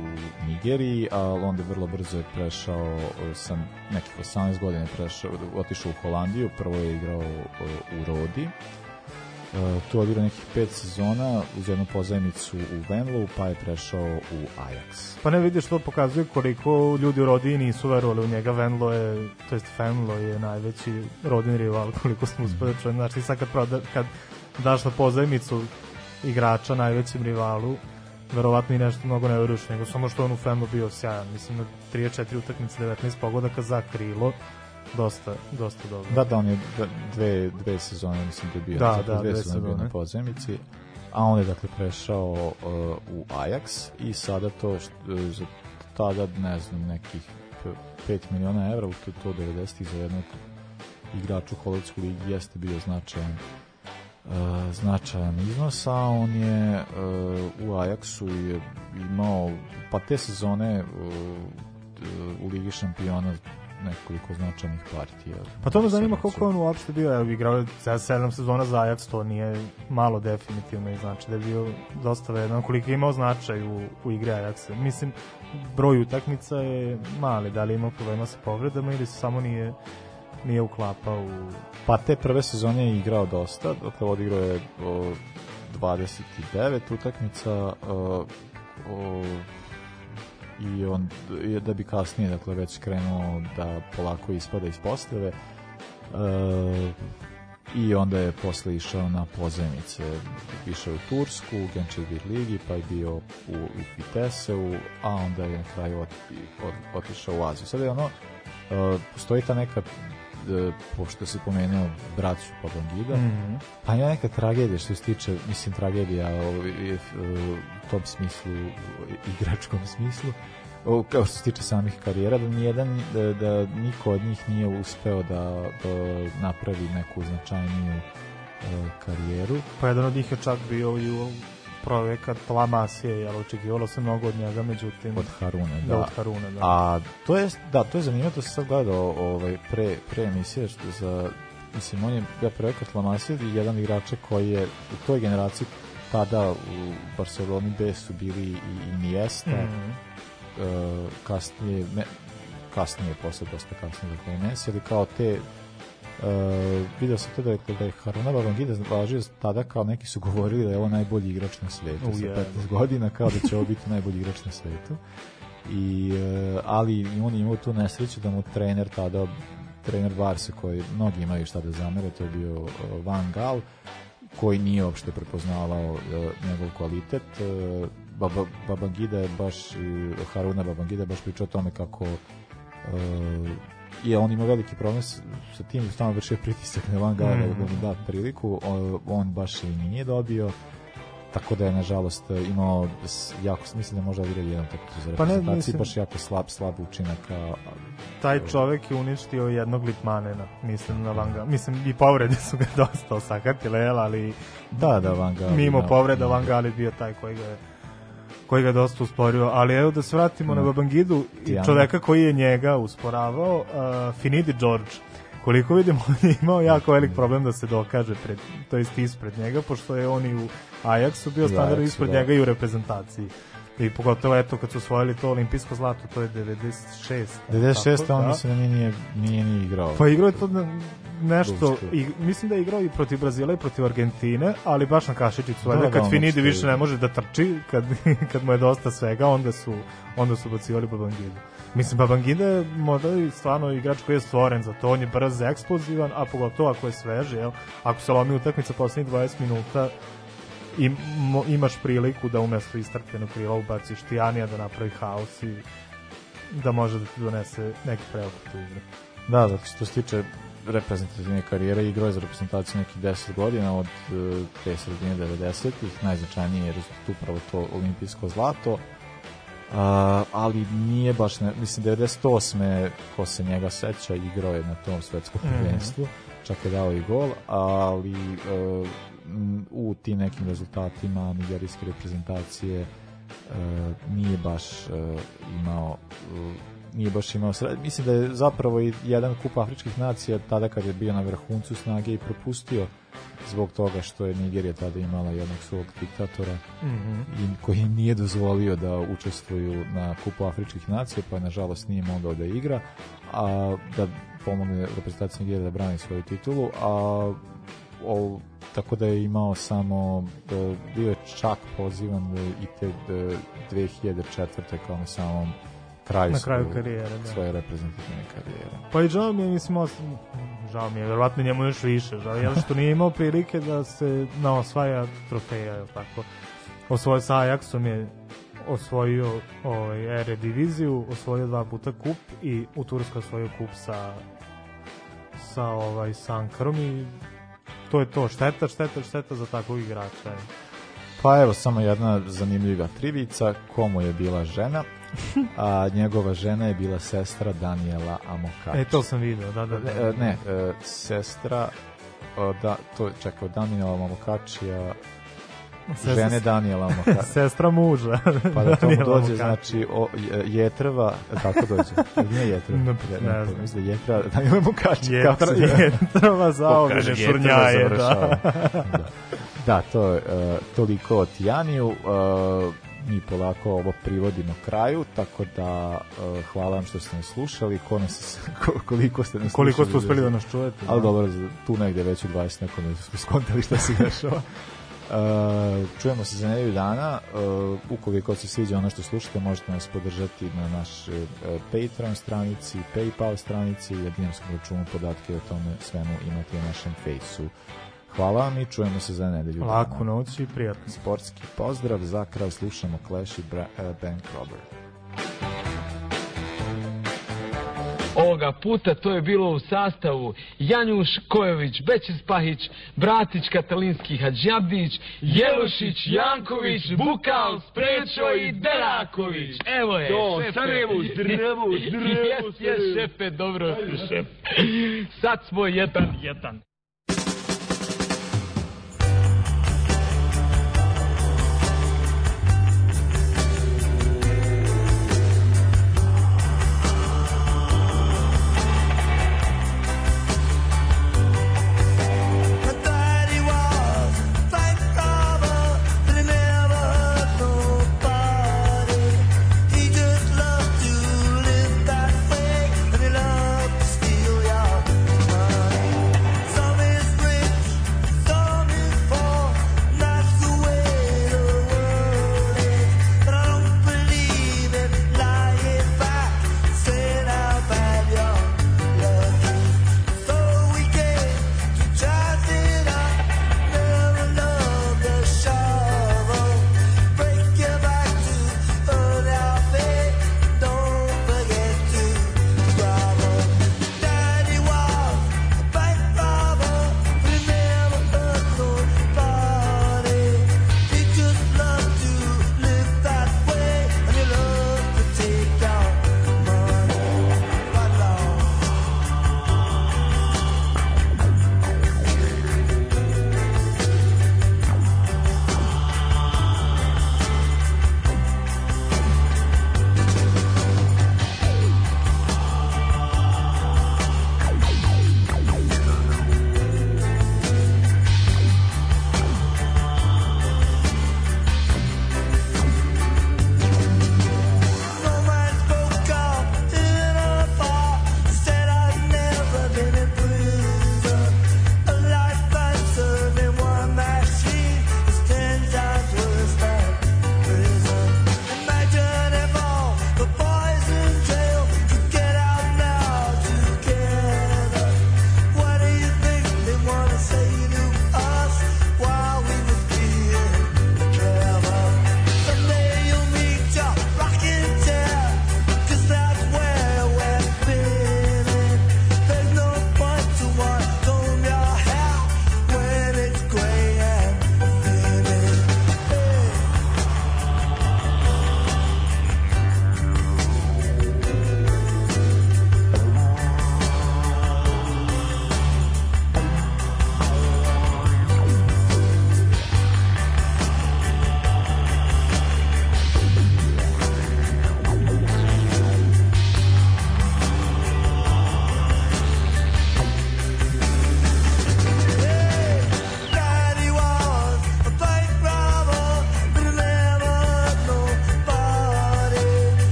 Nigeriji, a onda vrlo brzo je prešao uh, sa nekih 18 godina je prešao, otišao u Holandiju, prvo je igrao uh, u Rodi, tu je odigrao nekih pet sezona uz jednu pozajmicu u Venlu, pa je prešao u Ajax. Pa ne vidiš, to pokazuje koliko ljudi u rodini nisu verovali u njega. Venlo je, to jest Fenlo je najveći rodin rival, koliko smo uspeli da čujem. Znači, sad kad, proda, kad daš na pozajmicu igrača najvećem rivalu, verovatno i nešto mnogo ne veruješ, nego samo što on u Fenlo bio sjajan. Mislim da 34 utakmice, 19 pogodaka za krilo, dosta, dosta dobro. Da, da, on je dve, dve sezone, mislim da je bio, Da, dakle, da, dve, dve sezone bio sezone. na pozemici, a on je dakle prešao uh, u Ajax i sada to što, za tada, ne znam, nekih 5 miliona evra, u to, to 90-ih za jednog igrača u Holandskoj ligi jeste bio značajan uh, značajan iznos, a on je uh, u Ajaxu je imao, pa te sezone uh, u Ligi šampiona nekoliko značajnih partija. Pa to me zanima koliko on uopšte bio, evo igrao za 7 sezona za Ajax, to nije malo definitivno i znači da je bio dosta vedan, koliko je imao značaj u, u igri Ajaxa. Mislim, broj utakmica je mali, da li je imao problema sa povredama ili se samo nije nije uklapao u... Pa te prve sezone je igrao dosta, dakle odigrao je o, 29 utakmica o, o, i on da bi kasnije dakle već krenuo da polako ispada iz postave e, i onda je posle išao na pozemice išao u Tursku, u Genčevir ligi pa je bio u, u Viteseu a onda je na kraju ot, ot, otišao u Aziju. Sad je ono e, postoji ta neka pošto se pomenuo braću Papangida, Mhm. pa ima neka tragedija što se tiče, mislim tragedija ovaj, e, u tom smislu, igračkom smislu, o, kao što se tiče samih karijera, da nijedan, da, da niko od njih nije uspeo da, da napravi neku značajniju e, karijeru. Pa jedan od njih je čak bio i u projekat La Masije, jel očekivalo se mnogo od njega, međutim... Od Harune, da. da. od Harune, da. A to je, da, to je zanimljivo, to sam sad gledao ovaj, pre, pre emisije, što za, mislim, on je bio projekat La Masia i jedan igrača koji je u toj generaciji tada u Barceloni B su bili i Iniesta, Mhm. e, kasnije, ne, kasnije, posle dosta kasnije, dakle Messi, ali kao te Uh, video sam to da je, Haruna Babangida važio tada kao neki su govorili da je ovo najbolji igrač na svetu U sa jebe. 15 godina kao da će ovo biti najbolji igrač na svetu i, uh, ali on je imao tu nesreću da mu trener tada trener Barse koji mnogi imaju šta da zamere to je bio uh, Van Gaal koji nije uopšte prepoznavao uh, njegov kvalitet uh, Baba, Babangida je baš uh, Haruna Babangida je baš pričao o tome kako je on ima veliki problem sa tim, stalno vršio pritisak na Van Gaala Mhm. da mu da priliku, on baš i nije dobio tako da je nažalost imao jako mislim da možda odigrao jedan utakmicu za Pa ne, reprezentaciju baš jako slab slab učinak a, Taj čovek je uništio jednog Litmanena, mislim na Vanga. Mislim i povrede su ga dosta osakatile, ali Da, da, Van Gaal mimo povreda ima- Van Gaal je bio taj koji ga je koji ga je dosta usporio, ali evo da se vratimo na No. Babangidu i Tijana. čoveka koji je njega usporavao, uh, Finidi George. Koliko vidimo, on je imao jako velik problem da se dokaže pred, to jest ispred njega, pošto je on i u Ajaxu bio I u standard Ajaxu, ispred da. njega i u reprezentaciji. I pogotovo eto kad su osvojili to olimpijsko zlato, to je 96. 96. tako, on da. mislim da nije, nije, nije ni igrao. Pa igrao je to nešto, i, mislim da je igrao i protiv Brazila i protiv Argentine, ali baš na kašičicu. Da, da, kad ono Finidi više ne može da trči, kad, kad mu je dosta svega, onda su, onda su bacivali Babangidu. Mislim, Babangida je možda i stvarno igrač koji je stvoren za to, on je brz, eksplozivan, a pogotovo ako je svež, jel? Ako se lomi utakmica poslednjih 20 minuta, i mo, imaš priliku da umesto istrpljenog krila ubaciš Tijanija da napravi haos i da može da ti donese neki preokret u igru. Da, zato što se tiče reprezentativne karijere, igrao je za reprezentaciju nekih 10 godina od e, te sredine 90-ih, najznačajnije je rezultat upravo to olimpijsko zlato, A, ali nije baš, ne, mislim 98. ko se njega seća, igrao je na tom svetskom Mhm. prvenstvu, čak je dao i gol, ali m, u tim nekim rezultatima nigerijske reprezentacije e, nije baš e, imao e, nije baš imao sred... mislim da je zapravo i jedan kup afričkih nacija tada kad je bio na vrhuncu snage i propustio zbog toga što je Nigerija tada imala jednog svog diktatora Mhm. i koji im nije dozvolio da učestvuju na kupu afričkih nacija pa je nažalost nije mogao da igra a da pomogne reprezentaciji Nigerije da brani svoju titulu a o, tako da je imao samo e, bio je čak pozivan e, i te e, 2004. kao na samom kraju, Na kraju svoje- karijere, da. svoje reprezentativne karijere Pa i žao mi je, mislim, žao mi je, verovatno njemu još više, žao je, što nije imao prilike da se na osvaja trofeja, je tako. Osvojio sa Ajaxom je osvojio ovaj, ere diviziju, osvojio dva puta kup i u Turskoj osvojio kup sa sa ovaj Sankarom i to je to, šteta, šteta, šteta za takvog igrača. Pa evo samo jedna zanimljiva trivica, komu je bila žena, a njegova žena je bila sestra Daniela Amokač. E, to sam video, da, da, da. Ne, ne e, sestra, da, to, čekaj, od Daniela Amokačija, žene Daniela Amokač. Sestra muža. Pa da tomu dođe, znači, o, je- jetrva, kako dođe? Ili nije jetrva? Ne, Ja ne znam. Mislim da jetra, Daniela. Jetra- zove? jetrva zaobiđe Pokaže jetrva šurnjaje, da. da. Da, to je uh, toliko o Tijaniju. Uh, mi polako ovo privodimo kraju, tako da uh, hvala vam što ste nas slušali, ko nas, ko, koliko ste nas Koliko ste slušali, uspeli da nas čujete, Ali da. dobro, tu negde već u 20 nakon smo skontali šta se dešava. Uh, čujemo se za nedelju dana. Uh, ukoliko se sviđa ono što slušate, možete nas podržati na našoj uh, Patreon stranici, Paypal stranici, na dinarskom računu podatke o tome svemu imate na našem fejsu. Hvala vam i čujemo se za nedelju dana. Laku noć i prijatno. Sportski pozdrav, za kraj slušamo Clash i Bank Robber. Ovoga puta to je bilo u sastavu Janjuš Kojović, Bećis Pahić, Bratić Katalinski Hadžabdić, Jelušić, Janković, Bukal, Sprečo i Deraković. Evo je, To, šefe. Sarajevo, zdravo, zdravo, Jes, jes, Sarajevo. šefe, dobro. Sad smo jedan, jedan.